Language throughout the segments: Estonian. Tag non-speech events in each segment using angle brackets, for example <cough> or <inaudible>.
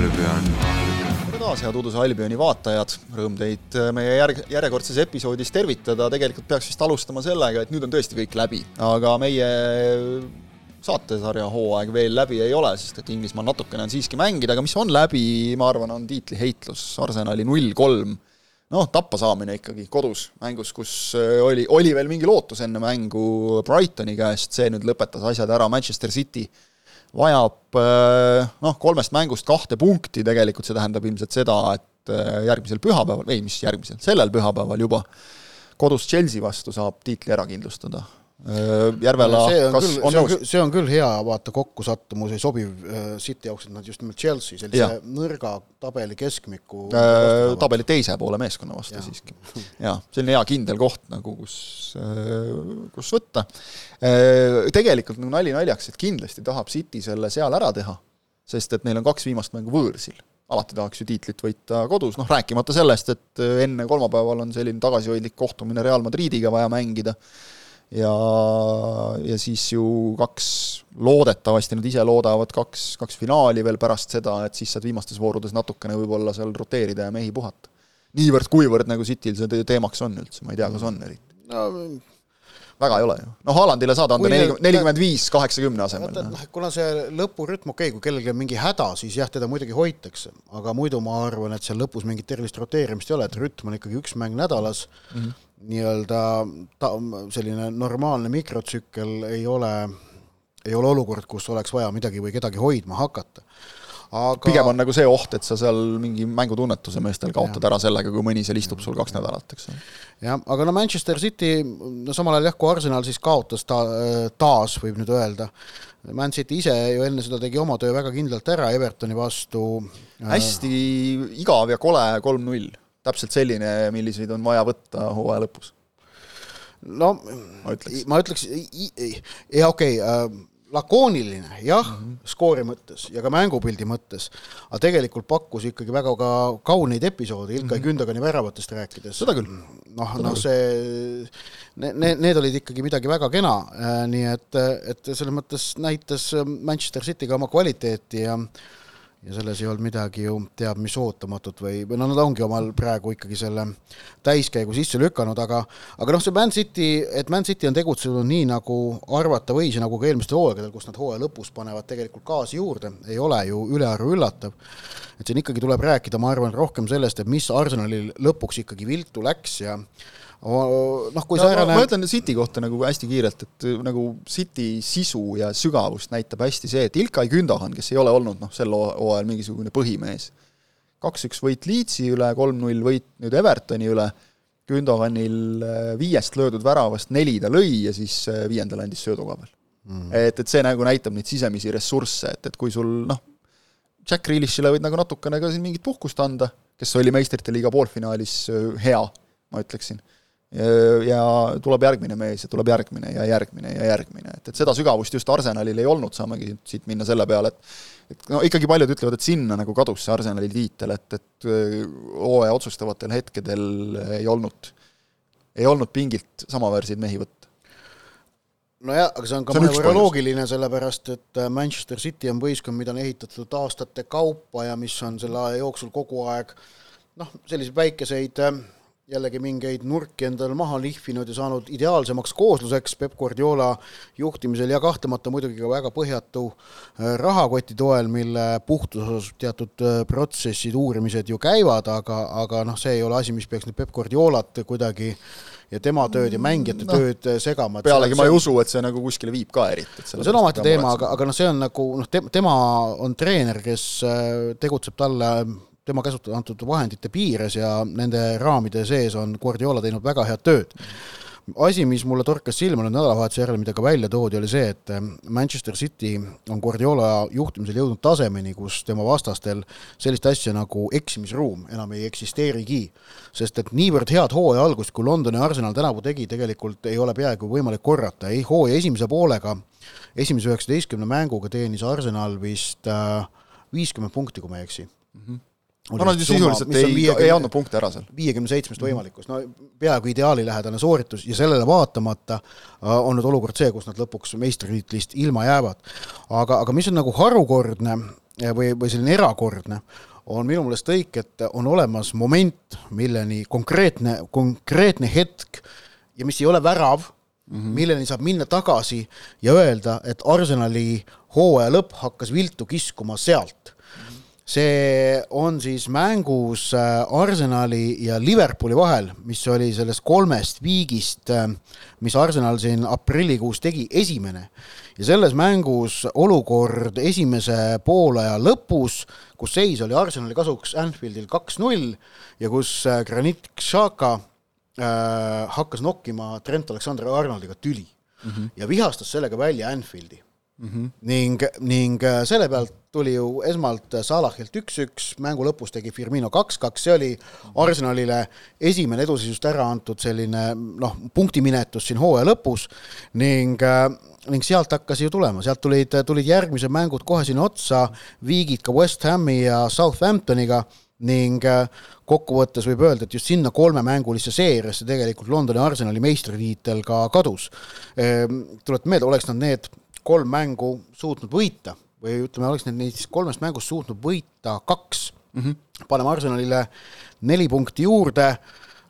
Albion. tere taas, head Uduse Albioni vaatajad, rõõm teid äh, meie järg-, järjekordses episoodis tervitada, tegelikult peaks vist alustama sellega, et nüüd on tõesti kõik läbi, aga meie saatesarja hooaeg veel läbi ei ole, sest et Inglismaal natukene on siiski mängida, aga mis on läbi, ma arvan, on tiitliheitlus, Arsenali null kolm, noh, tappa saamine ikkagi kodus, mängus, kus äh, oli, oli veel mingi lootus enne mängu Brightoni käest, see nüüd lõpetas asjad ära, Manchester City vajab äh, noh, kolmest mängust kahte punkti tegelikult, see tähendab ilmselt seda, et äh, järgmisel pühapäeval, ei mis järgmisel, sellel pühapäeval juba kodus Chelsea vastu saab tiitli ära kindlustada Järvela see on kas küll, on nõus? see on küll hea, vaata kokkusattumus ei sobiv äh, City jaoks, et nad just nimelt Chelsea, sellise Jah. nõrga tabeli keskmiku Äh, tabeli teise poole meeskonna vastu Jah. siiski. jaa, selline hea kindel koht nagu, kus, kus võtta. Tegelikult nagu nali naljaks, et kindlasti tahab City selle seal ära teha, sest et neil on kaks viimast mängu võõrsil. alati tahaks ju tiitlit võita kodus, noh rääkimata sellest, et enne kolmapäeval on selline tagasihoidlik kohtumine Real Madridiga vaja mängida, ja, ja siis ju kaks, loodetavasti nad ise loodavad kaks, kaks finaali veel pärast seda, et siis saad viimastes voorudes natukene võib-olla seal roteerida ja mehi puhata. niivõrd-kuivõrd, nagu Cityl see te- teemaks on üldse, ma ei tea, kas on eriti. no, väga ei ole ju. noh, Haalandile saad anda nelikümmend viis kaheksakümne asemel. noh. noh, kuna see lõpurütm, okei okay,, kui kellelgi on mingi häda, siis jah, teda muidugi hoitakse, aga muidu ma arvan, et seal lõpus mingit erilist roteerimist ei ole, et rütm on ikkagi üks mäng nädalas mm. -hmm. Nii-öelda ta-, selline normaalne mikrotsükkel ei ole, ei ole olukord, kus oleks vaja midagi või kedagi hoidma hakata. aga pigem on nagu see oht, et sa seal mingi mängutunnetuse meestel kaotad ära sellega, kui mõni seal istub sul kaks nädalat, eks jah, aga no Manchester City, no samal ajal jah, kui Arsenal siis kaotas ta taas, võib nüüd öelda, Man City ise ju enne seda tegi oma töö väga kindlalt ära Evertoni vastu. hästi igav ja kole kolm-null. Täpselt selline, milliseid on vaja võtta hooaja lõpus. no Ma ütleks. ma ütleks, jaa okei okay, äh, lakooniline jah mm. -hmm. skoori mõttes ja ka mängupildi mõttes, aga tegelikult pakkus ikkagi väga ka kauneid episoode Ilkay mm -hmm. Gündogani väravatest rääkides. Seda küll. noh, noh see, need, need olid ikkagi midagi väga kena, nii et, et selles mõttes näitas Manchester City ka oma kvaliteeti ja ja selles ei olnud midagi ju teab mis ootamatut või, või no nad ongi omal praegu ikkagi selle täiskäigu sisse lükanud, aga aga noh, see Man City, et Man City on tegutsenud nii, nagu arvata võis ja nagu ka eelmistel hooaegadel, kus nad hooaja lõpus panevad tegelikult gaasi juurde, ei ole ju ülearu üllatav. et siin ikkagi tuleb rääkida, ma arvan, rohkem sellest, et mis Arsenalil lõpuks ikkagi viltu läks ja noh, kui no, säärane ma ütlen City kohta nagu hästi kiirelt, et nagu City sisu ja sügavust näitab hästi see, et Ilkay Gündogan, kes ei ole olnud noh, sel hoo- hooajal mingisugune põhimees, kaks-üks võit Leedsi üle, kolm-null võit nüüd Evertoni üle, Gündoganil äh, viiest löödud väravast neli ta lõi ja siis äh, viiendal andis söödu ka veel. Mm.. et, et see nagu näitab neid sisemisi ressursse, et, et kui sul noh, Jack Grealishile võid nagu natukene ka siin mingit puhkust anda, kes oli meistrite liiga poolfinaalis äh, hea, ma ütleksin ja tuleb järgmine mees ja tuleb järgmine ja järgmine ja järgmine, et, et seda sügavust just Arsenalil ei olnud, saamegi siit minna selle peale, et et no ikkagi paljud ütlevad, et sinna nagu kadus see Arsenali tiitel, et, et öö, hooaja otsustavatel hetkedel ei olnud, ei olnud pingilt samaväärseid mehi võtta. nojah, aga see on ka mõnevõrra loogiline, sellepärast et äh, Manchester City on võistkond, mida on ehitatud aastate kaupa ja mis on selle aja jooksul kogu aeg noh, selliseid väikeseid äh, jällegi mingeid nurki endale maha lihvinud ja saanud ideaalsemaks koosluseks Peep Guardiola juhtimisel ja kahtlemata muidugi ka väga põhjatu äh, rahakoti toel, mille puhtuse osas teatud äh, protsessid, uurimised ju käivad, aga, aga noh, see ei ole asi, mis peaks nüüd Peep Guardiolat kuidagi ja tema tööd ja mängijate Noh, no, tööd äh, segama. pealegi ma ei usu, et see nagu kuskile viib ka eriti. see on omaette teema, aga, aga noh, see on nagu noh, tema on treener, kes tegutseb talle tema käsutada antud vahendite piires ja nende raamide sees on Guardiola teinud väga head tööd. asi, mis mulle torkas silma nüüd nädalavahetuse järel, mida ka välja toodi, oli see, et äh, Manchester City on Guardiola juhtimisel jõudnud tasemeni, kus tema vastastel sellist asja nagu eksimisruum enam ei eksisteerigi. sest et niivõrd head hooaja algust, kui Londoni Arsenal tänavu tegi, tegelikult ei ole peaaegu võimalik korrata, ei hooaja esimese poolega, esimese üheksateistkümne mänguga teenis Arsenal vist viiskümmend äh, punkti, kui ma ei eksi mm. -hmm no nad ju sisuliselt ei, ei andnud punkte ära seal. viiekümne seitsmest võimalikust, no peaaegu ideaalilähedane sooritus ja sellele vaatamata äh, on nüüd olukord see, kus nad lõpuks meistritiitlist ilma jäävad. aga, aga mis on nagu harukordne või, või selline erakordne, on minu meelest kõik, et on olemas moment, milleni konkreetne, konkreetne hetk ja mis ei ole värav mm, -hmm. milleni saab minna tagasi ja öelda, et Arsenali hooaja lõpp hakkas viltu kiskuma sealt see on siis mängus äh, Arsenali ja Liverpooli vahel, mis oli sellest kolmest viigist, äh, mis Arsenal siin aprillikuus tegi, esimene. ja selles mängus olukord esimese poolaja lõpus, kus seis oli Arsenali kasuks Anfieldil kaks-null ja kus äh, Granit Xhaka äh, hakkas nokkima Trent Alexander-Arnoldiga tüli mm -hmm. ja vihastas sellega välja Anfieldi mm. -hmm. ning, ning selle pealt tuli ju esmalt Salahilt üks-üks, mängu lõpus tegi Firmino kaks-kaks, see oli Arsenalile esimene eduseisust ära antud selline noh, punktiminetus siin hooaja lõpus ning ning sealt hakkas ju tulema, sealt tulid, tulid järgmised mängud kohe sinna otsa, viigid ka West Hami ja Southamptoniga ning kokkuvõttes võib öelda, et just sinna kolmemängulisse seeriasse tegelikult Londoni Arsenali meistritiitel ka kadus. Ehm, tuletan meelde, oleks nad need kolm mängu suutnud võita või ütleme, oleks need neist kolmest mängust suutnud võita kaks mm, -hmm. paneme Arsenalile neli punkti juurde,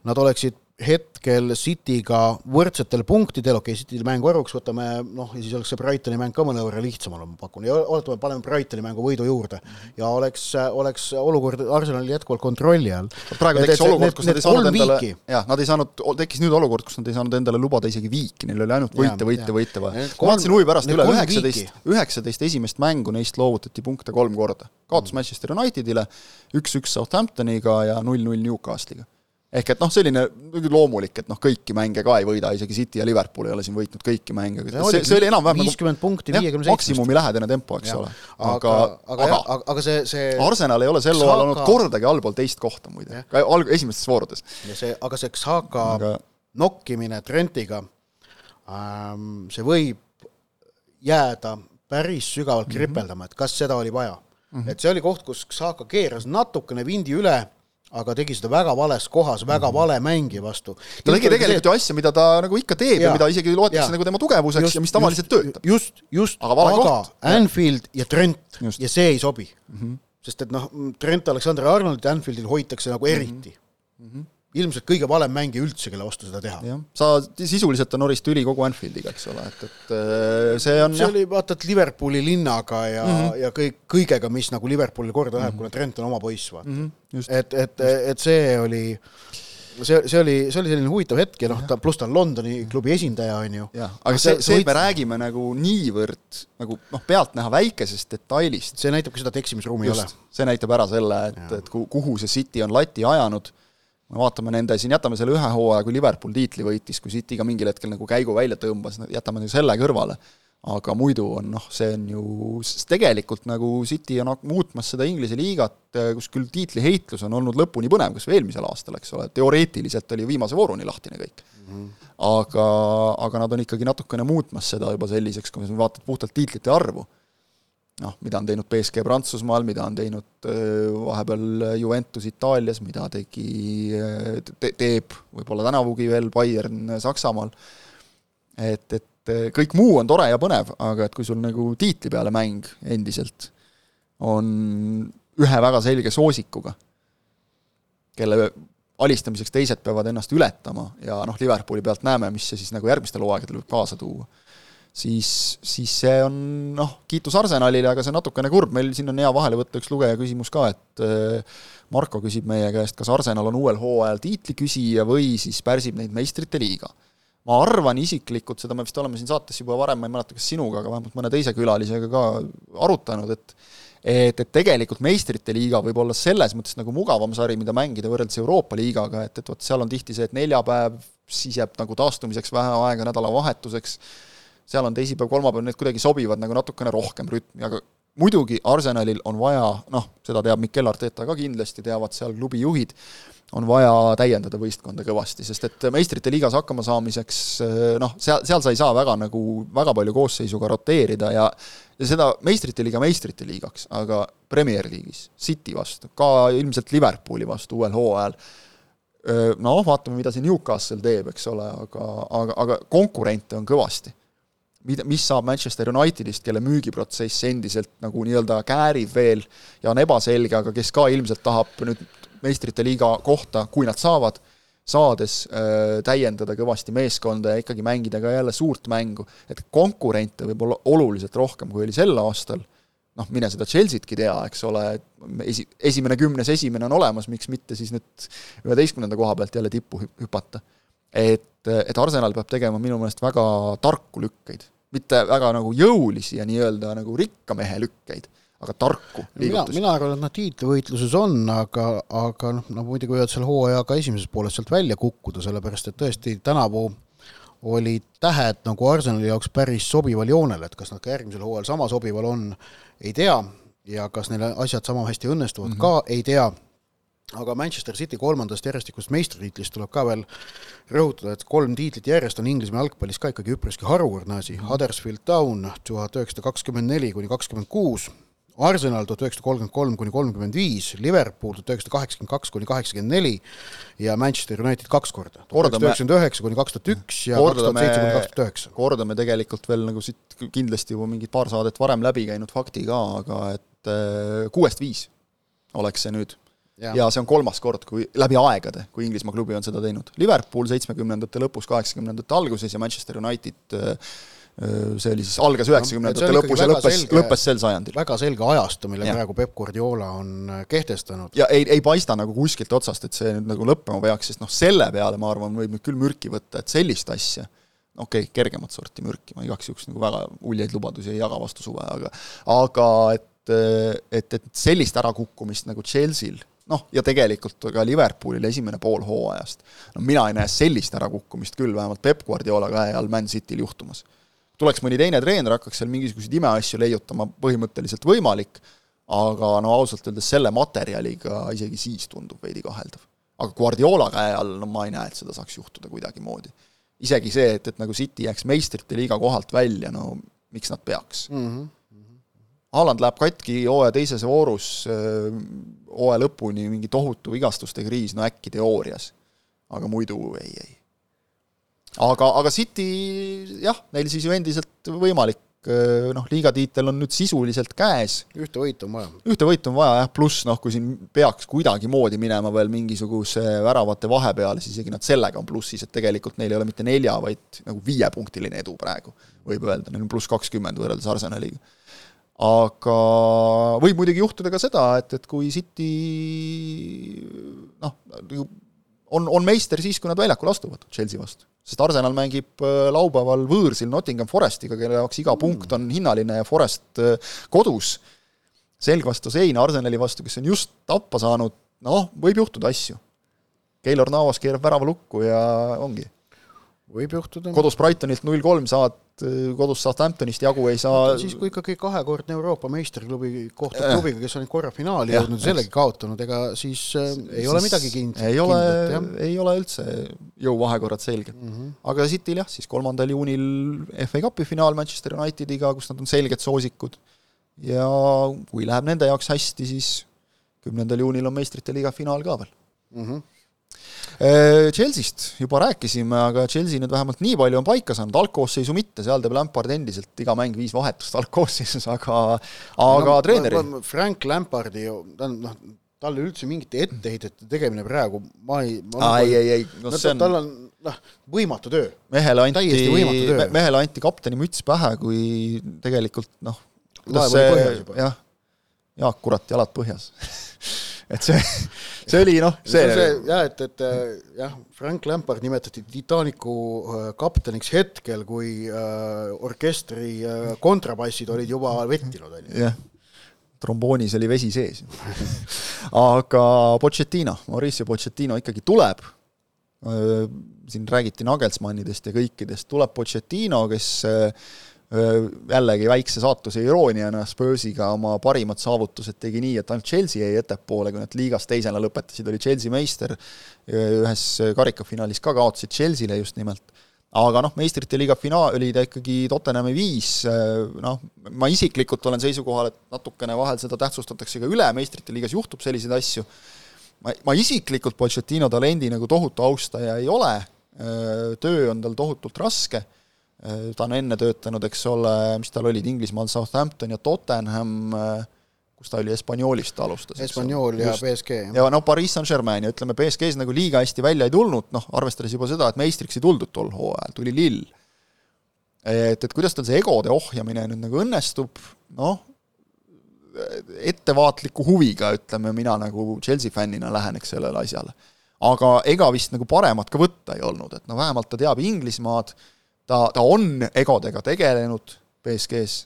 nad oleksid hetkel City'ga võrdsetel punktidel, okei okay,, City'l mängu arvuks võtame noh, ja siis oleks see Brightoni mäng ka mõnevõrra lihtsam olnud, ma pakun, ja oletame, paneme Brightoni mängu võidu juurde ja oleks, oleks olukord Arsenalil jätkuvalt kontrolli all. praegu tekkis olukord, kus nad ei saanud endale, jah, nad ei saanud, tekkis nüüd olukord, kus nad ei saanud endale lubada isegi viiki, neil oli ainult võite, võite, võite vaja. ma vaatasin huvi pärast üle, üheksateist, üheksateist esimest mängu neist loovutati punkte kolm korda. kaotas Manchester Unitedile, üks-üks Southamptoniga ja null-null Newcastle'iga ehk et noh, selline loomulik, et noh, kõiki mänge ka ei võida, isegi City ja Liverpool ei ole siin võitnud kõiki mänge, see, see oli enam-vähem nagu viiskümmend punkti viiekümne seitsmest. maksimumi lähedane tempo, eks ja. ole. aga, aga, aga, aga, see, see Arsenal ei ole sel hooajal olnud kordagi allpool teist kohta muide, ka alg-, esimestes voorudes. ja see, aga see Xhaka aga... nokkimine Trentiga ähm,, see võib jääda päris sügavalt mhm. kripeldama, et kas seda oli vaja mm. -hmm. et see oli koht, kus Xhaka keeras natukene vindi üle aga tegi seda väga vales kohas, väga mm -hmm. vale mängija vastu. ta tegi tegelikult ju asja, mida ta nagu ikka teeb ja, ja mida isegi loetakse nagu tema tugevuseks just, ja mis tavaliselt just, töötab. just, just, aga, aga Anfield ja Trent just. ja see ei sobi mm. -hmm. sest et noh, Trent Alexander-Arnoldit Anfieldil hoitakse nagu eriti mm. -hmm ilmselt kõige valem mängija üldse, kelle vastu seda teha. jah, sa sisuliselt on Norris tüli kogu Anfieldiga, eks ole, et, et äh, see on see jah. oli vaata, et Liverpooli linnaga ja mm, -hmm. ja kõik, kõigega, mis nagu Liverpoolil korda läheb mm, -hmm. kuna Trent on oma poiss, vaata mm. -hmm. et, et, et see oli see, see oli, see oli selline huvitav hetk ja noh, ta pluss ta on Londoni klubi esindaja, on ju. jah, aga see, see, see, et me räägime nagu niivõrd nagu noh, pealtnäha väikesest detailist. see näitab ka seda, et eksimisruumi ei ole. see näitab ära selle, et, et kuhu see City on lati ajanud vaatame nende, siin jätame selle ühe hooaja, kui Liverpool tiitli võitis, kui City ka mingil hetkel nagu käigu välja tõmbas, jätame nagu selle kõrvale. aga muidu on noh, see on ju, tegelikult nagu City on muutmas seda Inglise liigat, kus küll tiitliheitlus on olnud lõpuni põnev, kas või eelmisel aastal, eks ole, teoreetiliselt oli viimase vooruni lahtine kõik mm. -hmm. aga, aga nad on ikkagi natukene muutmas seda juba selliseks, kui sa vaatad puhtalt tiitlite arvu noh, mida on teinud BSG Prantsusmaal, mida on teinud vahepeal Juventus Itaalias, mida tegi te,, teeb võib-olla tänavugi veel Bayern Saksamaal, et, et kõik muu on tore ja põnev, aga et kui sul nagu tiitli peale mäng endiselt on ühe väga selge soosikuga, kelle alistamiseks teised peavad ennast ületama ja noh, Liverpooli pealt näeme, mis see siis nagu järgmistel hooaegadel võib kaasa tuua siis, siis see on noh, kiitus Arsenalile, aga see on natukene kurb, meil siin on hea vahele võtta üks lugeja küsimus ka, et äh, Marko küsib meie käest, kas Arsenal on uuel hooajal tiitliküsija või siis pärsib neid meistrite liiga. ma arvan isiklikult, seda me vist oleme siin saates juba varem, ma ei mäleta, kas sinuga, aga vähemalt mõne teise külalisega ka arutanud, et et, et tegelikult meistrite liiga võib olla selles mõttes nagu mugavam sari, mida mängida võrreldes Euroopa liigaga, et, et vot seal on tihti see, et neljapäev, siis jääb nagu taastumiseks vähe aega nädalavahetuseks, seal on teisipäev, kolmapäev, need kuidagi sobivad nagu natukene rohkem rütmi, aga muidugi Arsenalil on vaja, noh, seda teab Mikel Arteta ka kindlasti, teavad seal klubi juhid, on vaja täiendada võistkonda kõvasti, sest et meistrite liigas hakkama saamiseks noh, seal, seal sa ei saa väga nagu, väga palju koosseisuga roteerida ja ja seda meistrite liiga meistrite liigaks, aga Premier League'is, City vastu, ka ilmselt Liverpooli vastu uuel hooajal, noh, vaatame, mida see Newcastle teeb, eks ole, aga, aga, aga konkurente on kõvasti. Mida, mis saab Manchester Unitedist, kelle müügiprotsess endiselt nagu nii-öelda käärib veel ja on ebaselge, aga kes ka ilmselt tahab nüüd meistrite liiga kohta, kui nad saavad, saades äh, täiendada kõvasti meeskonda ja ikkagi mängida ka jälle suurt mängu, et konkurente võib olla oluliselt rohkem, kui oli sel aastal noh, mine seda Chelsea'tki tea, eks ole, esi, esimene kümnes esimene on olemas, miks mitte siis nüüd üheteistkümnenda koha pealt jälle tippu hüpata. Et, et Arsenal peab tegema minu meelest väga tarku lükkeid, mitte väga nagu jõulisi ja nii-öelda nagu rikka mehe lükkeid, aga tarku liigutusi. mina arvan, et nad tiitlivõitluses on, aga, aga noh, no muidugi võivad seal hooajaga esimeses pooles sealt välja kukkuda, sellepärast et tõesti tänavu olid tähed nagu Arsenali jaoks päris sobival joonel, et kas nad ka järgmisel hooajal sama sobival on, ei tea ja kas neil asjad sama hästi õnnestuvad mm -hmm. ka, ei tea, aga Manchester City kolmandast järjestikust meistritiitlist tuleb ka veel rõhutada, et kolm tiitlit järjest on Inglismaa jalgpallis ka ikkagi üpriski harukordne asi. Huddersfield Town tuhat üheksasada kakskümmend neli kuni kakskümmend kuus, Arsenal tuhat üheksasada kolmkümmend kolm kuni kolmkümmend viis, Liverpool tuhat üheksasada kaheksakümmend kaks kuni kaheksakümmend neli ja Manchester United kaks korda, tuhat üheksasada üheksakümmend üheksa kuni kaks tuhat üks ja kaks tuhat seitse kuni kaks tuhat üheksa. kordame tegelikult veel nagu siit kindlasti juba mingid paar saadet varem läbi käinud fakti ka, aga et äh, kuuest viis oleks see nüüd. Ja. ja see on kolmas kord, kui läbi aegade, kui Inglismaa klubi on seda teinud. Liverpool seitsmekümnendate lõpus, kaheksakümnendate alguses ja Manchester United äh, see oli siis, algas üheksakümnendate no, lõpus ja lõppes, lõppes sel sajandil. väga selge ajastu, mille ja. praegu Peep Guardiola on äh, kehtestanud. ja ei, ei paista nagu kuskilt otsast, et see nüüd nagu lõppema peaks, sest noh, selle peale ma arvan, võib nüüd küll mürki võtta, et sellist asja, okei okay,, kergemat sorti mürki, ma igaks juhuks nagu väga uljaid lubadusi ei jaga vastu suve, aga aga et, et, et sellist ärakukkumist nagu Chelsea'l noh, ja tegelikult ka Liverpoolil esimene pool hooajast, no mina ei näe sellist ärakukkumist küll, vähemalt Peep Guardiola käe all Man Cityl juhtumas tuleks mõni teine treener, hakkaks seal mingisuguseid imeasju leiutama, põhimõtteliselt võimalik, aga no ausalt öeldes selle materjaliga isegi siis tundub veidi kaheldav. aga Guardiola käe all, no ma ei näe, et seda saaks juhtuda kuidagimoodi. isegi see, et, et nagu City jääks meistrite liiga kohalt välja, no miks nad peaks mm? -hmm. Haaland läheb katki hooaja teises voorus, hooaja lõpuni mingi tohutu vigastuste kriis, no äkki teoorias. aga muidu ei, ei aga, aga City jah, neil siis ju endiselt võimalik noh, liigatiitel on nüüd sisuliselt käes. ühte võitu on vaja. ühte võitu on vaja jah, pluss noh, kui siin peaks kuidagimoodi minema veel mingisuguse väravate vahe peale, siis isegi nad sellega on plussis, et tegelikult neil ei ole mitte nelja, vaid nagu viiepunktiline edu praegu, võib öelda, neil on pluss kakskümmend võrreldes Arsenaliga. Aga võib muidugi juhtuda ka seda, et, et kui City noh, nagu on, on meister siis, kui nad väljakule astuvad Chelsea vastu sest Arsenal mängib äh, laupäeval võõrsil Nottingham Forestiga, kelle jaoks iga punkt on hinnaline ja Forest äh, kodus, selg vastu seina Arsenali vastu, kes on just tappa saanud, noh, võib juhtuda asju. Keilor Navas keerab värava lukku ja ongi. Võib juhtuda. kodus Brightonilt null kolm saad kodus Southamptonist jagu ei saa siis, kui ikkagi kahekordne Euroopa meistriklubi kohtub äh. klubiga, kes on korra finaali ja, jõudnud, sellegi kaotanud, ega siis äh, ei siis ole midagi kind-. ei ole, ei ole üldse jõuvahekorrad selged mm. -hmm. aga Cityl jah, siis kolmandal juunil FA Cupi finaal Manchester Unitediga, kus nad on selged soosikud, ja kui läheb nende jaoks hästi, siis kümnendal juunil on meistrite liiga finaal ka veel mm. -hmm Chelsea'st juba rääkisime, aga Chelsea nüüd vähemalt nii palju on paika saanud, algkoosseisu mitte, seal teeb Lampard endiselt iga mäng viis vahetust algkoosseisus, aga aga no, treeneri Frank Lampardi ta on noh, talle üldse mingite etteheidete tegemine praegu, ma ei ma ei, ei, ei, no see on tal on noh, võimatu töö. mehele anti, me, mehele anti kapteni müts pähe, kui tegelikult noh, kuidas see, jah, Jaak, kurat, jalad põhjas <laughs> et see, see oli noh, see, see jah, et, et jah, Frank Lampard nimetati Titanicu äh, kapteniks hetkel, kui äh, orkestri äh, kontrabassid olid juba vettinud, on ju. jah, tromboonis oli vesi sees. <laughs> Aga Pochettino, Mauricio Pochettino ikkagi tuleb, äh, siin räägiti Nagelsmannidest ja kõikidest, tuleb Pochettino, kes äh, jällegi väikse saatuse irooniana Spursiga oma parimad saavutused tegi nii, et ainult Chelsea jäi ettepoole, kui nad liigas teisena lõpetasid, oli Chelsea meister, ühes karikafinaalis ka kaotasid Chelsea'le just nimelt, aga noh, meistrite liiga finaal oli ta ikkagi Tottenhami viis, noh, ma isiklikult olen seisukohal, et natukene vahel seda tähtsustatakse ka üle, meistrite liigas juhtub selliseid asju, ma, ma isiklikult Pochettino talendi nagu tohutu austaja ei ole, töö on tal tohutult raske, ta on enne töötanud, eks ole, mis tal olid, Inglismaal Southampton ja Tottenham, kus ta oli, Hispaanioolist ta alustas. Hispaaniol ja. BSG. ja no Pariis Saint-Germain ja ütleme, BSG-s nagu liiga hästi välja ei tulnud, noh, arvestades juba seda, et meistriks ei tuldud tol hooajal, tuli Lill. et, et kuidas tal see egode ohjamine nüüd nagu õnnestub, noh, ettevaatliku huviga, ütleme, mina nagu Chelsea fännina läheneks sellele asjale. aga ega vist nagu paremat ka võtta ei olnud, et no vähemalt ta teab Inglismaad, ta, ta on egodega tegelenud BSG-s,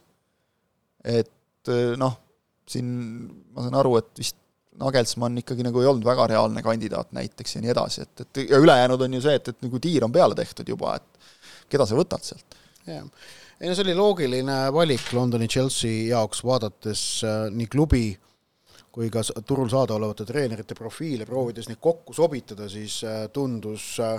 et noh, siin ma saan aru, et vist Nagelsmann ikkagi nagu ei olnud väga reaalne kandidaat näiteks ja nii edasi, et, et ja ülejäänud on ju see, et, et nagu tiir on peale tehtud juba, et keda sa võtad sealt. jah, ei no see oli loogiline valik Londoni Chelsea jaoks, vaadates äh, nii klubi kui ka turul saadaolevate treenerite profiile, proovides neid kokku sobitada, siis äh, tundus äh,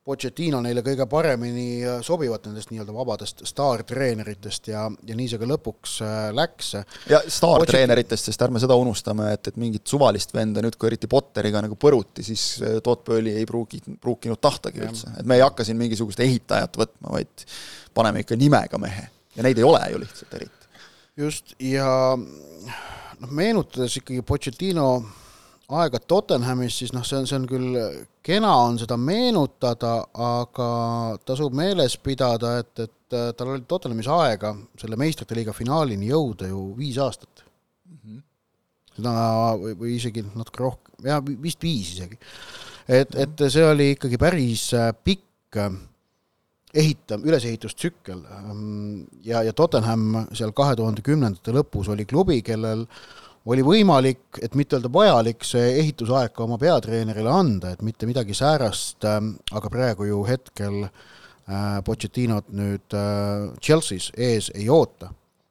Pochettino neile kõige paremini äh, sobivat nendest nii-öelda vabadest staartreeneritest ja, ja nii see ka lõpuks äh, läks. ja staartreeneritest, sest ärme seda unustame, et, et mingit suvalist venda nüüd, kui eriti Potteriga nagu põruti, siis äh, Toot Pööli ei pruugi, pruukinud tahtagi üldse, et me ei hakka siin mingisugust ehitajat võtma, vaid paneme ikka nimega mehe ja neid ei ole ju lihtsalt eriti. just, ja noh, meenutades ikkagi Pochettino aega Tottenhamis, siis noh, see on, see on küll, kena on seda meenutada, aga tasub meeles pidada, et, et äh, tal oli Tottenhamis aega selle meistrite liiga finaalini jõuda ju viis aastat mm. -hmm. seda või, või isegi natuke rohkem, jah, vist viis isegi. et, et see oli ikkagi päris äh, pikk äh, ehitav, ülesehitustsükkel ja, ja Tottenham seal kahe tuhande kümnendate lõpus oli klubi, kellel oli võimalik, et mitte öelda vajalik, see ehitusaeg ka oma peatreenerile anda, et mitte midagi säärast, ähm, aga praegu ju hetkel äh, Pochettinot nüüd äh, Chelsea's ees ei oota,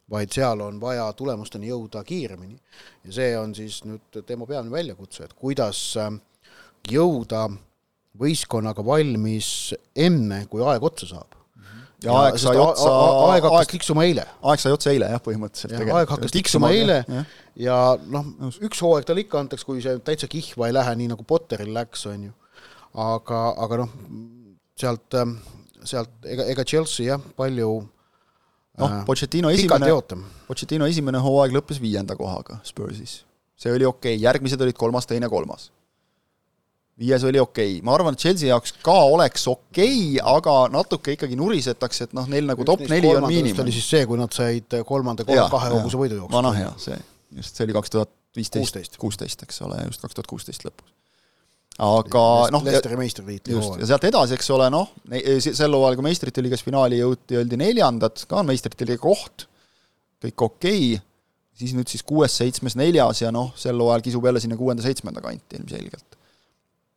vaid seal on vaja tulemusteni jõuda kiiremini. ja see on siis nüüd tema peamine väljakutse, et kuidas äh, jõuda võistkonnaga valmis enne, kui aeg otsa saab ja aeg sai otsa aeg hakkas tiksuma eile. aeg sai otsa eile jah, põhimõtteliselt. aeg hakkas tiksuma eile ja, ja noh, üks hooaeg talle ikka antakse, kui see täitsa kihva ei lähe, nii nagu Potteril läks, on ju. aga, aga noh, sealt, ähm, sealt ega, ega Chelsea jah, palju noh, äh, Pochettino esimene, Pochettino esimene hooaeg lõppes viienda kohaga Spursis. see oli okei okay., järgmised olid kolmas, teine, kolmas viies oli okei okay., ma arvan, et Chelsea jaoks ka oleks okei okay,, aga natuke ikkagi nurisetakse, et noh, neil nagu top neli on miinimum. oli siis see, kui nad said kolmanda kolm kahe hobuse võidu jooksul. vana hea, see, just, see oli kaks tuhat viisteist, kuusteist, eks ole, just kaks tuhat kuusteist lõpus. aga noh Leicesteri meistritiitli hooaeg. ja sealt edasi, eks ole, noh, sel hooajal, kui meistrite liigas finaali jõuti, oldi neljandad, ka on meistrite liiga koht, kõik okei okay,, siis nüüd siis kuues, seitsmes, neljas ja noh, sel hooajal kisub jälle sinna kuuenda-seitsmenda kanti ilmselgelt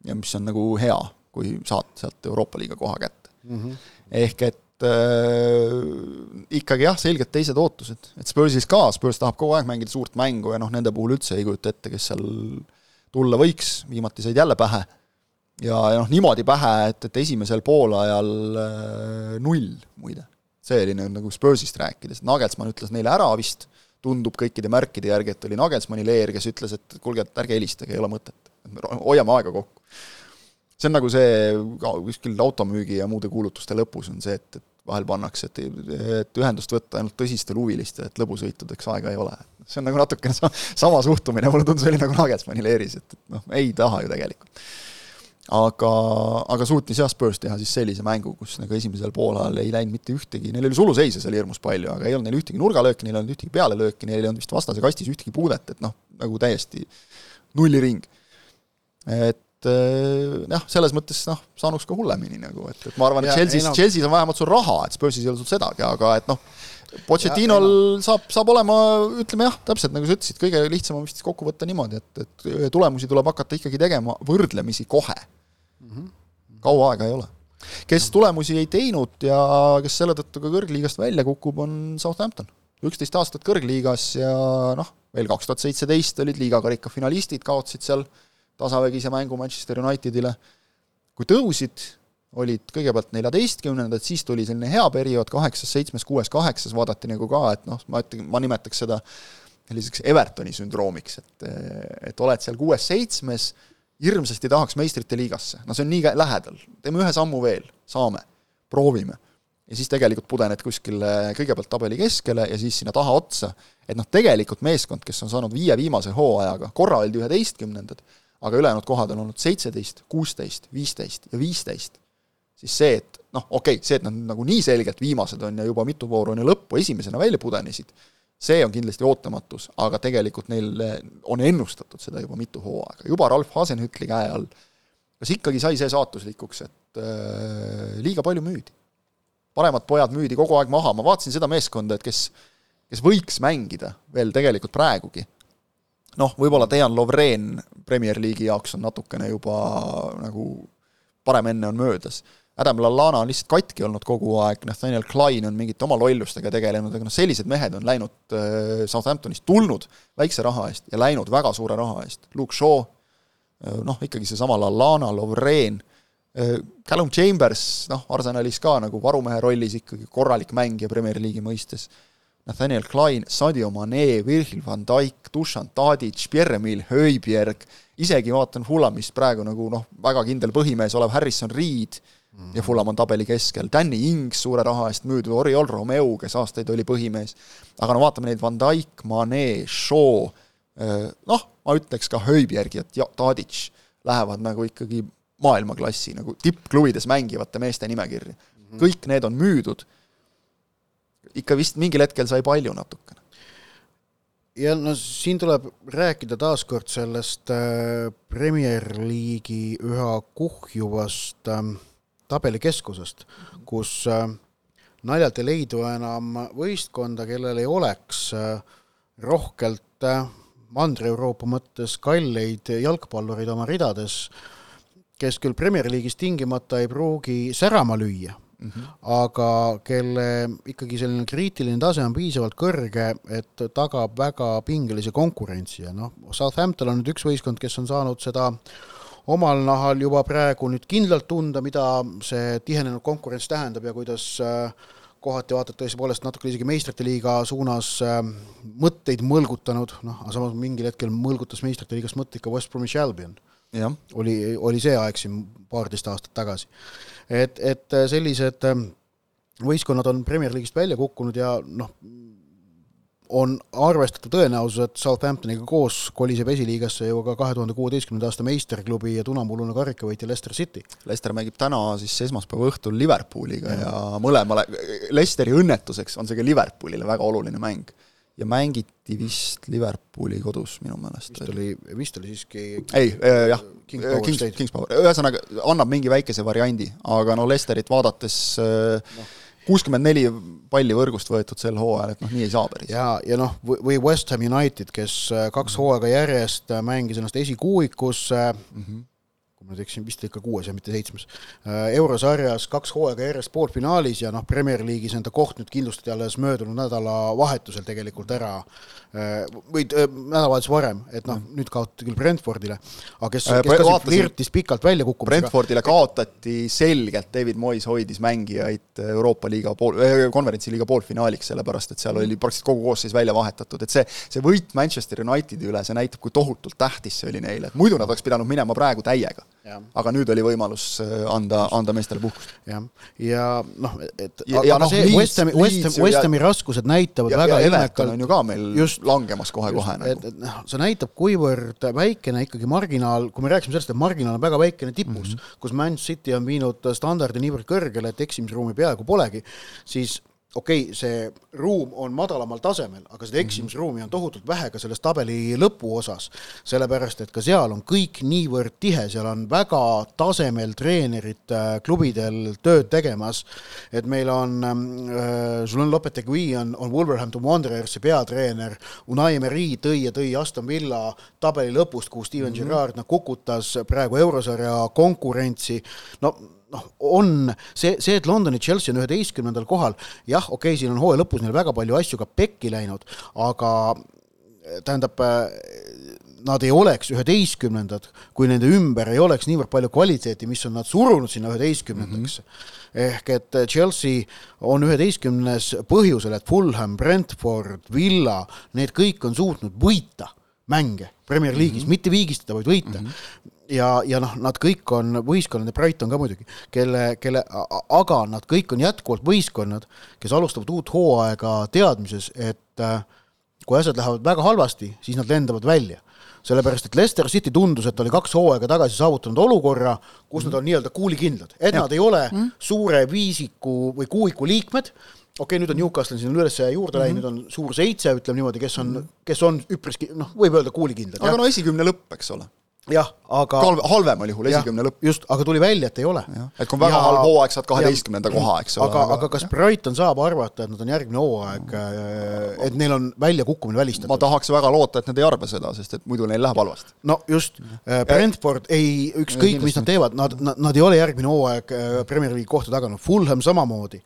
ja mis on nagu hea, kui saad sealt Euroopa liiga koha kätte mm. -hmm. ehk et äh, ikkagi jah, selgelt teised ootused, et Spursis ka, Spurs tahab kogu aeg mängida suurt mängu ja noh, nende puhul üldse ei kujuta ette, kes seal tulla võiks, viimati said jälle pähe. ja, ja noh, niimoodi pähe, et, et esimesel poolajal äh, null muide. see oli nagu Spursist rääkides, Nagelsmann ütles neile ära vist, tundub kõikide märkide järgi, et oli Nagelsmanni leer, kes ütles, et kuulge, et ärge helistage, ei ole mõtet. hoiame aega kokku see on nagu see kuskil automüügi ja muude kuulutuste lõpus on see, et, et vahel pannakse, et, et ühendust võtta ainult tõsistel huvilistel, et lõbusõitudeks aega ei ole. see on nagu natukene sa-, sama suhtumine, mulle tundus, oli nagu Nagelsmanni leeris, et, et noh, ei taha ju tegelikult. aga, aga suutis jah, Spurs teha siis sellise mängu, kus nagu esimesel poolajal ei läinud mitte ühtegi, neil oli suluseise seal hirmus palju, aga ei olnud neil ühtegi nurgalööki, neil ei olnud ühtegi pealelööki, neil ei olnud vist vastase kastis ühtegi puudet, et noh, nagu täiesti nulliring. et et jah, selles mõttes noh, saanuks ka hullemini nagu, et, et ma arvan, et Chelsea's, no. Chelsea's on vähemalt sul raha, et Spursis ei ole sul sedagi, aga et noh, Pochettinol saab, saab olema, ütleme jah, täpselt nagu sa ütlesid, kõige lihtsam on vist kokku võtta niimoodi, et, et tulemusi tuleb hakata ikkagi tegema võrdlemisi kohe mm. -hmm. kaua aega ei ole. kes tulemusi ei teinud ja kes selle tõttu ka kõrgliigast välja kukub, on Southampton. üksteist aastat kõrgliigas ja noh, veel kaks tuhat seitseteist olid liigakarika finalistid, kaotasid seal tasavägise mängu Manchester Unitedile, kui tõusid, olid kõigepealt neljateistkümnendad, siis tuli selline hea periood, kaheksas, seitsmes, kuues, kaheksas. Vaadati nagu ka, et noh, ma ütlen, ma nimetaks seda selliseks Evertoni sündroomiks, et et oled seal kuues-seitsmes, hirmsasti tahaks meistrite liigasse, no see on nii lähedal, teeme ühe sammu veel, saame, proovime. ja siis tegelikult pudened kuskile kõigepealt tabeli keskele ja siis sinna taha otsa, et noh, tegelikult meeskond, kes on saanud viie viimase hooajaga, korra oldi üheteistkümnendad, aga ülejäänud kohad on olnud seitseteist, kuusteist, viisteist ja viisteist, siis see, et noh, okei okay,, see, et nad nagu nii selgelt viimased on ja juba mitu vooru enne lõppu esimesena välja pudenesid, see on kindlasti ootamatus, aga tegelikult neil on ennustatud seda juba mitu hooaega, juba Ralf Hasenhütli käe all. kas ikkagi sai see saatuslikuks, et äh, liiga palju müüdi? paremad pojad müüdi kogu aeg maha, ma vaatasin seda meeskonda, et kes, kes võiks mängida veel tegelikult praegugi, noh, võib-olla Dejan Lovren Premier League'i jaoks on natukene juba nagu parem enne on möödas Adam Lallana on lihtsalt katki olnud kogu aeg, Nathaniel Klein on mingite oma lollustega tegelenud, aga noh, sellised mehed on läinud äh, Southamptonist, tulnud väikse raha eest ja läinud väga suure raha eest. Luke Shaw, äh, noh, ikkagi seesama Lallana, Lovren, äh, Callum Chambers, noh, Arsenalis ka nagu varumehe rollis ikkagi korralik mängija Premier League'i mõistes, Nathaniel Klein, Sadio Mane, Virgil van Dijk, Dušan Tadic, Pierre-Emil Höibjerg, isegi vaatan Fulamist praegu nagu noh, väga kindel põhimees olev Harrison Reed, mm ja Fulam on tabeli keskel, Danny Ings suure raha eest müüdud, Oriol Romeo, kes aastaid oli põhimees, aga no vaatame neid, Van Dijk, Mane, Shaw, noh, ma ütleks ka Höibjerg ja Tadic lähevad nagu ikkagi maailmaklassi nagu tippklubides mängivate meeste nimekirja. -hmm. kõik need on müüdud, ikka vist mingil hetkel sai palju natukene. Ja no siin tuleb rääkida taaskord sellest äh, Premier League'i üha kuhjuvast äh, tabeli keskusest, kus äh, naljalt ei leidu enam võistkonda, kellel ei oleks rohkelt Mandri-Euroopa mõttes kalleid jalgpallureid oma ridades, kes küll Premier League'is tingimata ei pruugi särama lüüa mm, -hmm. aga kelle ikkagi selline kriitiline tase on piisavalt kõrge, et tagab väga pingelise konkurentsi ja noh, Southampton on nüüd üks võistkond, kes on saanud seda omal nahal juba praegu nüüd kindlalt tunda, mida see tihenenud konkurents tähendab ja kuidas äh, kohati vaatad tõepoolest natuke isegi meistrite liiga suunas äh, mõtteid mõlgutanud, noh, aga samas mingil hetkel mõlgutas meistrite liigast mõtteid ka West Bromwich Albion. Oli, oli see aeg siin paarteist aastat tagasi. et, et sellised äh, võistkonnad on Premier League'ist välja kukkunud ja noh, on arvestatav tõenäosus, et Southamptoniga koos koliseb esiliigasse ju ka kahe tuhande kuueteistkümnenda aasta meisterklubi ja tunamullune karikavõitja Leicester City. Leicester mängib täna siis esmaspäeva õhtul Liverpooliga ja, ja mõlemale, Leicesteri õnnetuseks on see ka Liverpoolile väga oluline mäng. Ja mängiti vist Liverpooli kodus minu meelest. vist oli, vist oli siiski ei äh,, jah, King Power Kings, Kings Power, ühesõnaga annab mingi väikese variandi, aga no Leicesterit vaadates äh, no kuuskümmend neli palli võrgust võetud sel hooajal, et noh, nii ei saa päris. ja, ja noh, või West Ham United, kes äh, kaks hooaega järjest äh, mängis ennast esikuuikusse mm, -hmm kui ma nüüd eksin, vist ikka kuues ja mitte seitsmes, äh, eurosarjas kaks hooaega järjest poolfinaalis ja noh, Premier League'is enda koht nüüd kindlustati alles möödunud nädalavahetusel tegelikult ära Äh, või äh, nädalavahetus varem, et noh, nüüd kaotati küll Brentfordile, aga kes, kes ka flirtis pikalt välja kukkumisega. Brentfordile kaotati selgelt, David Moyes hoidis mängijaid Euroopa liiga pool, konverentsi liiga poolfinaaliks, sellepärast et seal oli praktiliselt kogu koosseis välja vahetatud, et see, see võit Manchester Unitedi üle, see näitab, kui tohutult tähtis see oli neile, et muidu nad oleks pidanud minema praegu täiega. Aga nüüd oli võimalus anda, anda meestele puhkust. jah, ja noh, et ja, ja noh, see West Hami, West Hami, West Hami raskused näitavad ja, väga ilmekalt on ju ka meil just langemas kohe-kohe nagu. noh, see näitab, kuivõrd väikene ikkagi marginaal, kui me rääkisime sellest, et marginaal on väga väikene tipus mm, -hmm. kus Man City on viinud standardi niivõrd kõrgele, et eksimisruumi peaaegu polegi, siis okei okay,, see ruum on madalamal tasemel, aga seda mhm. eksimisruumi on tohutult vähe ka selles tabeli lõpuosas, sellepärast et ka seal on kõik niivõrd tihe, seal on väga tasemel treenerid äh, klubidel tööd tegemas, et meil on äh,, Julen Lopetegui on, on Wolverhampton Wanderersi peatreener, Unai Emery tõi ja tõi Aston Villa tabeli lõpust, kuhu Steven mm -hmm. Gerrard noh, kukutas praegu eurosarja konkurentsi, no noh, on see, see, et Londoni Chelsea on üheteistkümnendal kohal, jah, okei okay,, siin on hooaja lõpus neil väga palju asju ka pekki läinud, aga tähendab, nad ei oleks üheteistkümnendad, kui nende ümber ei oleks niivõrd palju kvaliteeti, mis on nad surunud sinna üheteistkümnendaks mm. -hmm. ehk et Chelsea on üheteistkümnes põhjusel, et Fulham, Brentford, Villa, need kõik on suutnud võita mänge Premier League'is mm, -hmm. mitte viigistada, vaid võita mm. -hmm ja, ja noh, nad kõik on võistkonnad ja Brighton ka muidugi, kelle, kelle, aga nad kõik on jätkuvalt võistkonnad, kes alustavad uut hooaega teadmises, et äh, kui asjad lähevad väga halvasti, siis nad lendavad välja sellepärast et Leicester City tundus, et oli kaks hooaega tagasi saavutanud olukorra, kus mm. nad on nii-öelda kuulikindlad, et ja. nad ei ole mm. suure viisiku või kuuiku liikmed, okei okay,, nüüd on Newcastle siin üles juurde läinud mm, -hmm. nüüd on suur seitse, ütleme niimoodi, kes on, kes on üpriski noh, võib öelda kuulikindlad. aga jah. no esikümne lõpp, eks ole jah, aga halvemal juhul esikümne lõpp. just, aga tuli välja, et ei ole. et kui on väga ja, halb hooaeg, saad kaheteistkümnenda koha, eks ole. aga, aga kas Brighton saab arvata, et nad on järgmine hooaeg, äh, et neil on väljakukkumine välistatud? ma tahaks väga loota, et nad ei arva seda, sest et muidu neil läheb halvasti. no just, äh, Brentford ei, ükskõik, mis nad teevad, nad, nad, nad ei ole järgmine hooaeg äh, Premier League'i kohta taganud, Fulham samamoodi.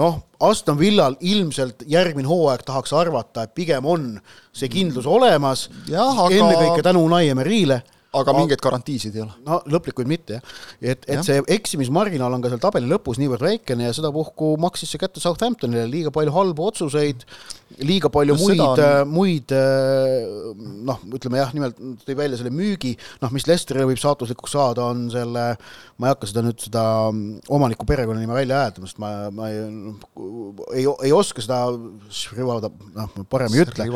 noh, Aston Villal ilmselt järgmine hooaeg tahaks arvata, et pigem on see kindlus olemas, aga... ennekõike tänu Unai Emerile aga mingeid garantiisid ei ole? no lõplikuid mitte jah. et, et ja. see eksimismarginaal on ka seal tabeli lõpus niivõrd väikene ja sedapuhku maksis see kätte Southamptonile liiga palju halbu otsuseid, liiga palju no, muid on..., äh, muid äh, noh, ütleme jah, nimelt tõi välja selle müügi, noh, mis Lesterile võib saatuslikuks saada, on selle, ma ei hakka seda nüüd, seda omaniku perekonnanime välja hääldama, sest ma, ma ei, ei, ei oska seda, noh, parem ei ütle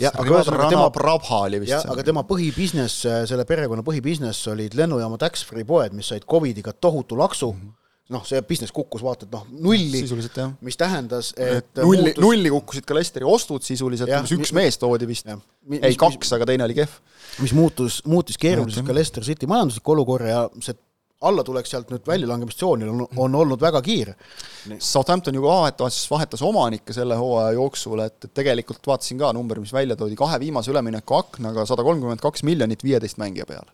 jah, aga ühesõnaga tema Prabha oli vist jah, aga tema põhibusiness, selle perekonna põhibusiness olid lennujaama tax-free poed, mis said Covidiga tohutu laksu. Mm. -hmm noh, see business kukkus vaata et noh, nulli, mis tähendas, et nulli muutus..., nulli kukkusid ka Lesteri ostud sisuliselt, üks mis, mees toodi vist, ei kaks, aga teine oli kehv. mis muutus, muutis keeruliseks ka Leicester City majandusliku olukorra ja see allatulek sealt nüüd väljalangemistsoonil on, on olnud väga kiire. Southampton ju vahetas, vahetas omanikke selle hooaja jooksul, et, et tegelikult vaatasin ka number, mis välja toodi, kahe viimase ülemineku aknaga sada kolmkümmend kaks miljonit viieteist mängija peale.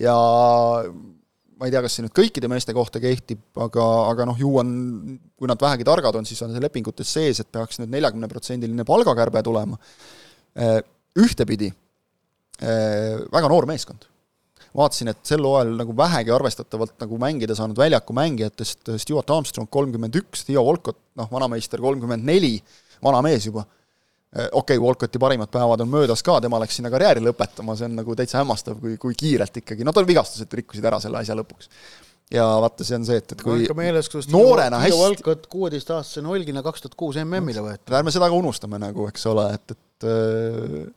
ja ma ei tea, kas see nüüd kõikide meeste kohta kehtib, aga, aga noh, ju on, kui nad vähegi targad on, siis on see lepingutes sees, et peaks nüüd neljakümneprotsendiline palgakärbe tulema. Ühtepidi väga noor meeskond vaatasin, et sel hooajal nagu vähegi arvestatavalt nagu mängida saanud väljaku mängijatest Stewart Armstrong kolmkümmend üks, Theo Walcott, noh, vanameister kolmkümmend neli, vana mees juba, eh, okei okay,, Walcotti parimad päevad on möödas ka, tema läks sinna karjääri lõpetama, see on nagu täitsa hämmastav, kui, kui kiirelt ikkagi, no tal vigastused rikkusid ära selle asja lõpuks. ja vaata, see on see, et, et kui meeles, noorena hästi Walcott kuueteistaastasena Olgina kaks tuhat kuus MM-ile võeti. ärme seda ka unustame nagu, eks ole, et, et äh,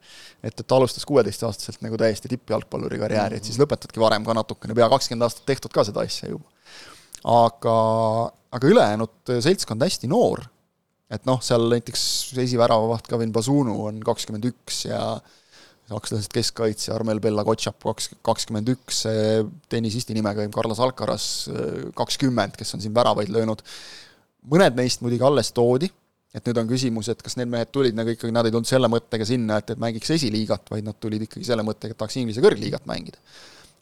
et, et ta alustas kuueteistaastaselt nagu täiesti tippjalgpalluri karjääri, et siis lõpetadki varem ka natukene, pea kakskümmend aastat tehtud ka seda asja juba. aga, aga ülejäänud seltskond hästi noor, et noh, seal näiteks esiväravaht Kevin Bazunu on kakskümmend üks ja sakslased keskkaitsja Armel Bella-Kotšap kaks, kakskümmend üks, tennisisti nimega Carlos Alcaraz kakskümmend, kes on siin väravaid löönud, mõned neist muidugi alles toodi et nüüd on küsimus, et kas need mehed tulid nagu ikkagi, nad ei tulnud selle mõttega sinna, et, et mängiks esiliigat, vaid nad tulid ikkagi selle mõttega, et tahaks Inglise kõrgliigat mängida.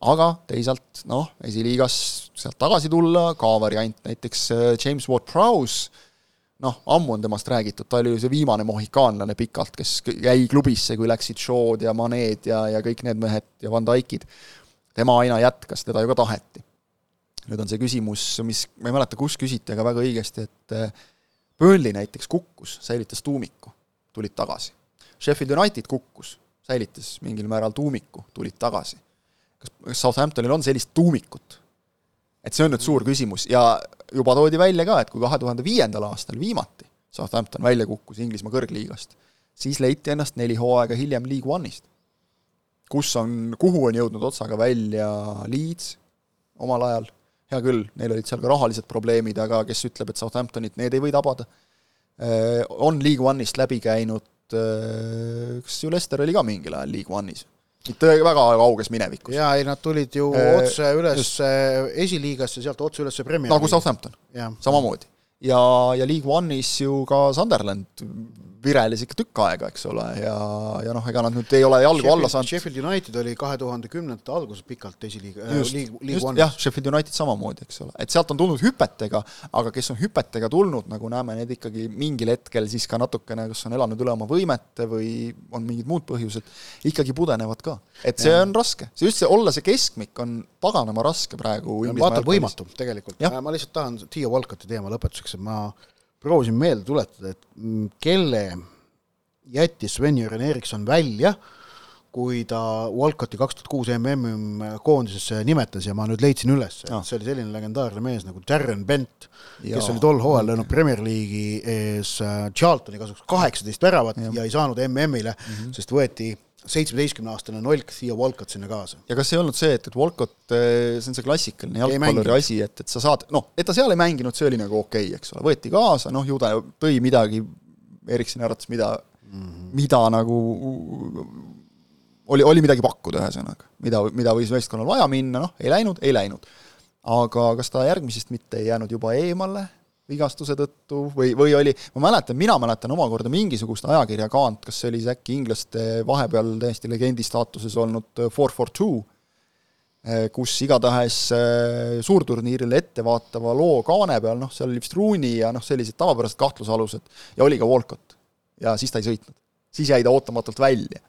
aga teisalt noh, esiliigas sealt tagasi tulla, ka variant näiteks äh, James Ward-Prowse, noh, ammu on temast räägitud, ta oli ju see viimane mohikaanlane pikalt, kes jäi klubisse, kui läksid Shaw'd ja Maned ja, ja kõik need mehed ja Van Dijkid. tema aina jätkas, teda ju ka taheti. nüüd on see küsimus, mis, ma ei mäleta, kus küsiti, aga väga õigesti, et äh, Burnley näiteks kukkus, säilitas tuumiku, tulid tagasi. Sheffield United kukkus, säilitas mingil määral tuumiku, tulid tagasi. kas, kas Southamptonil on sellist tuumikut? et see on nüüd suur küsimus ja juba toodi välja ka, et kui kahe tuhande viiendal aastal viimati Southampton välja kukkus Inglismaa kõrgliigast, siis leiti ennast neli hooaega hiljem League One'ist, kus on, kuhu on jõudnud otsaga välja Leeds omal ajal hea küll, neil olid seal ka rahalised probleemid, aga kes ütleb, et Southamptonit need ei või tabada. Äh, on League One'ist läbi käinud, äh, kas ju Lester oli ka mingil ajal League One'is? mitte väga kauges minevikus. jaa, ei nad tulid ju äh, otse üles esiliigasse, sealt otse üles Premier nagu Southampton, samamoodi. ja, ja League One'is ju ka Sunderland virelis ikka tükk aega, eks ole, ja, ja noh, ega nad nüüd ei ole jalgu alla saanud. Sheffield United oli kahe tuhande kümnendate alguses pikalt esiliiga äh,, liigu jah, Sheffield United samamoodi, eks ole, et sealt on tulnud hüpetega, aga kes on hüpetega tulnud, nagu näeme, need ikkagi mingil hetkel siis ka natukene, kas on elanud üle oma võimete või on mingid muud põhjused, ikkagi pudenevad ka. et see ja. on raske, see just see, olla see keskmik on paganama raske praegu vaata võimatu tegelikult, ma lihtsalt tahan Tiia Walcoti teema lõpetuseks, et ma proovisin meelde tuletada, et kelle jättis Sven-Jürgen Erikson välja, kui ta Walcoti kaks tuhat kuus MM koondisesse nimetas ja ma nüüd leidsin üles, et see oli selline legendaarne mees nagu Darren Bent, kes oli tol hooajal löönud Premier League'i ees äh, Charltoni kasuks kaheksateist väravat ja. ja ei saanud MM-ile mm, -hmm. sest võeti seitsmeteistkümneaastane nolk Theo Walcott sinna kaasa. ja kas ei olnud see, et, et Walcott, äh, see on see klassikaline jalgpalluri asi, et, et sa saad, noh, et ta seal ei mänginud, see oli nagu okei okay,, eks ole, võeti kaasa, noh, ju ta tõi midagi, Eriksoni arvates, mida mm, -hmm. mida nagu oli, oli midagi pakkuda, ühesõnaga, mida, mida võis meeskonnal vaja minna, noh, ei läinud, ei läinud. aga kas ta järgmisest mitte ei jäänud juba eemale vigastuse tõttu või, või oli, ma mäletan, mina mäletan omakorda mingisugust ajakirjakaant, kas see oli siis äkki inglaste vahepeal täiesti legendi staatuses olnud Four for Two, eh, kus igatahes eh, suurturniirile ettevaatava loo kaane peal, noh, seal oli vist Rooney ja noh, sellised tavapärased kahtlusalused ja oli ka Walcott ja siis ta ei sõitnud. siis jäi ta ootamatult välja.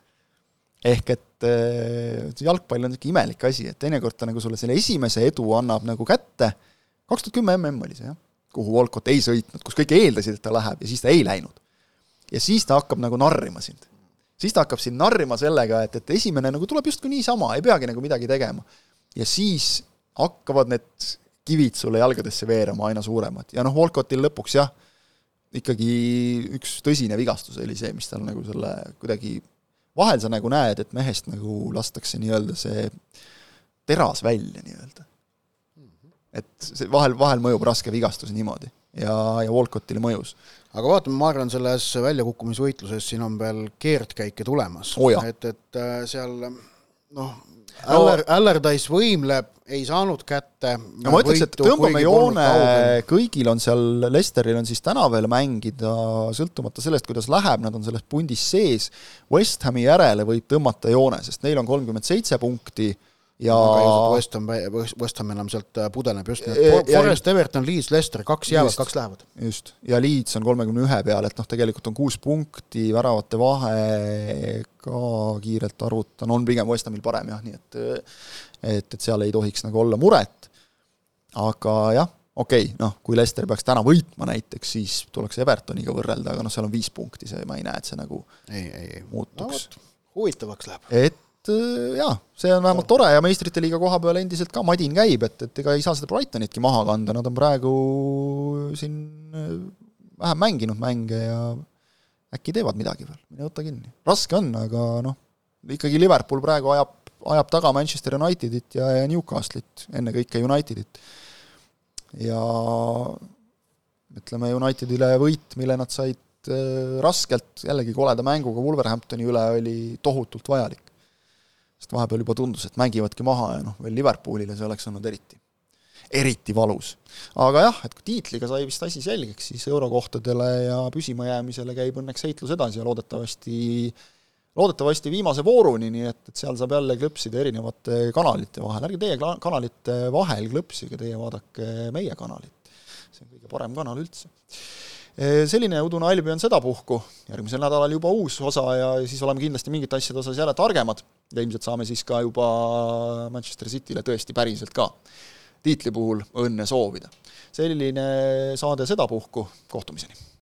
ehk et äh, jalgpall on niisugune imelik asi, et teinekord ta nagu sulle selle esimese edu annab nagu kätte, kaks tuhat kümme mm oli see jah, kuhu Walcott ei sõitnud, kus kõik eeldasid, et ta läheb ja siis ta ei läinud. ja siis ta hakkab nagu narrima sind. siis ta hakkab sind narrima sellega, et, et esimene nagu tuleb justkui niisama, ei peagi nagu midagi tegema. ja siis hakkavad need kivid sulle jalgadesse veerema aina suuremad ja noh, Walcottil lõpuks jah, ikkagi üks tõsine vigastus oli see, mis tal nagu selle kuidagi, vahel sa nagu näed, et mehest nagu lastakse nii-öelda see teras välja nii-öelda. Et see vahel, vahel mõjub raske vigastus niimoodi ja, ja Walcottile mõjus. aga vaatame, ma arvan, selles väljakukkumisvõitluses siin on veel keerdkäike tulemas oh. et, et äh, seal noh, Aller, Allardyce võimleb, ei saanud kätte. no ma ütleks, et tõmbame joone, kõigil on seal, Lesteril on siis täna veel mängida, sõltumata sellest, kuidas läheb, nad on selles pundis sees, West Hami järele võib tõmmata joone, sest neil on kolmkümmend seitse punkti ja West Ham, West Ham enam sealt äh, pudeneb just nii, et Forest, Everton, Leeds, Leicester, kaks jäävad, kaks lähevad. just, ja Leeds on kolmekümne ühe peal, et noh, tegelikult on kuus punkti, väravate vahe ka kiirelt arvutan, on pigem West Hamil parem jah, nii et et, et seal ei tohiks nagu olla muret, aga jah, okei okay,, noh, kui Leicester peaks täna võitma näiteks, siis tuleks Evertoniga võrrelda, aga noh, seal on viis punkti, see, ma ei näe, et see nagu ei, ei, ei. muutuks no,. huvitavaks läheb. et Äh, jaa, see on vähemalt tore ja meistrite liiga koha peal endiselt ka madin käib, et, et ega ei saa seda Brightonitki maha kanda, nad on praegu siin äh, vähem mänginud mänge ja äkki teevad midagi veel, mine võta kinni. raske on, aga noh, ikkagi Liverpool praegu ajab, ajab taga Manchester Unitedit ja, ja Newcastlit, ennekõike Unitedit. ja ütleme, Unitedile võit, mille nad said äh, raskelt, jällegi koleda mänguga Wolverhamptoni üle, oli tohutult vajalik sest vahepeal juba tundus, et mängivadki maha ja noh, veel Liverpoolile see oleks olnud eriti, eriti valus. aga jah, et kui tiitliga sai vist asi selgeks, siis eurokohtadele ja püsimajäämisele käib õnneks heitlus edasi ja loodetavasti loodetavasti viimase vooruni, nii et, et seal saab jälle klõpsida erinevate kanalite vahel, ärge teie kanalite vahel klõpsige, teie vaadake meie kanalit. see on kõige parem kanal üldse selline udune Albion sedapuhku, järgmisel nädalal juba uus osa ja siis oleme kindlasti mingite asjade osas jälle targemad ja ilmselt saame siis ka juba Manchester Cityle tõesti päriselt ka tiitli puhul õnne soovida. selline saade sedapuhku, kohtumiseni!